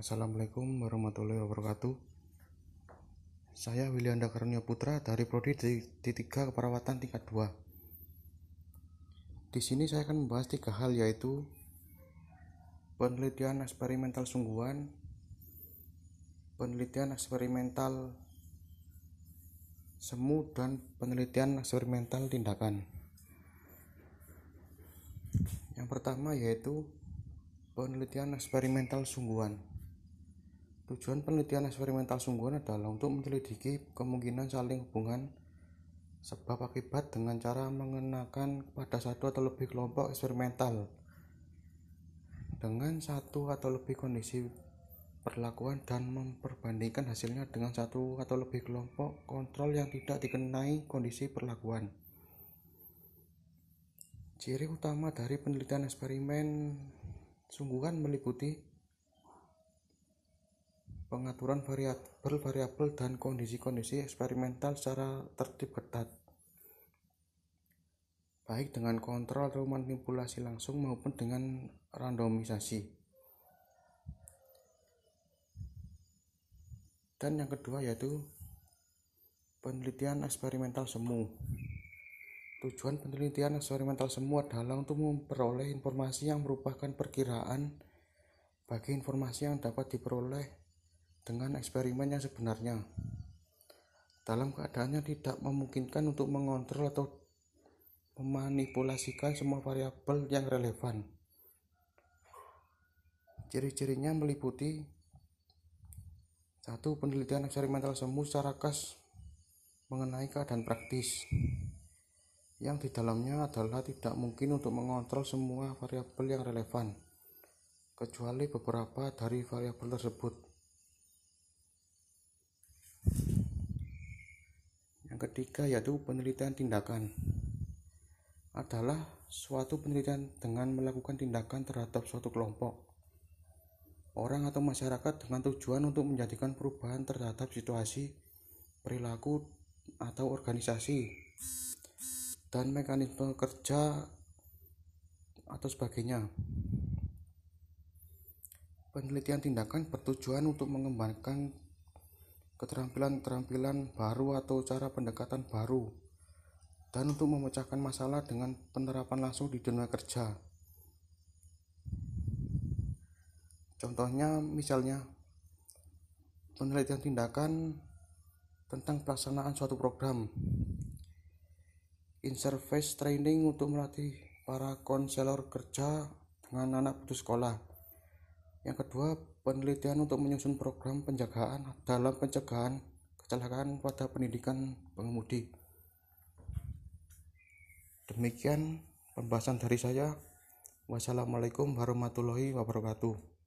Assalamualaikum warahmatullahi wabarakatuh. Saya Wilianda Karunia Putra dari Prodi D3 Keperawatan tingkat 2. Di sini saya akan membahas tiga hal yaitu penelitian eksperimental sungguhan, penelitian eksperimental semu dan penelitian eksperimental tindakan. Yang pertama yaitu penelitian eksperimental sungguhan. Tujuan penelitian eksperimental sungguhan adalah untuk menyelidiki kemungkinan saling hubungan sebab akibat dengan cara mengenakan pada satu atau lebih kelompok eksperimental dengan satu atau lebih kondisi perlakuan dan memperbandingkan hasilnya dengan satu atau lebih kelompok kontrol yang tidak dikenai kondisi perlakuan. Ciri utama dari penelitian eksperimen sungguhan meliputi pengaturan variabel-variabel dan kondisi-kondisi eksperimental secara tertib ketat, baik dengan kontrol atau manipulasi langsung maupun dengan randomisasi. Dan yang kedua yaitu penelitian eksperimental semu. Tujuan penelitian eksperimental semu adalah untuk memperoleh informasi yang merupakan perkiraan bagi informasi yang dapat diperoleh dengan eksperimen yang sebenarnya. Dalam keadaannya tidak memungkinkan untuk mengontrol atau memanipulasikan semua variabel yang relevan. Ciri-cirinya meliputi satu penelitian eksperimental semu secara khas mengenai keadaan praktis yang di dalamnya adalah tidak mungkin untuk mengontrol semua variabel yang relevan kecuali beberapa dari variabel tersebut. Yang ketiga yaitu penelitian tindakan adalah suatu penelitian dengan melakukan tindakan terhadap suatu kelompok orang atau masyarakat dengan tujuan untuk menjadikan perubahan terhadap situasi, perilaku, atau organisasi dan mekanisme kerja atau sebagainya. Penelitian tindakan bertujuan untuk mengembangkan keterampilan-keterampilan baru atau cara pendekatan baru, dan untuk memecahkan masalah dengan penerapan langsung di dunia kerja. Contohnya, misalnya, penelitian tindakan tentang pelaksanaan suatu program, in-service training untuk melatih para konselor kerja dengan anak putus sekolah. Yang kedua, penelitian untuk menyusun program penjagaan dalam pencegahan kecelakaan pada pendidikan pengemudi. Demikian pembahasan dari saya. Wassalamualaikum warahmatullahi wabarakatuh.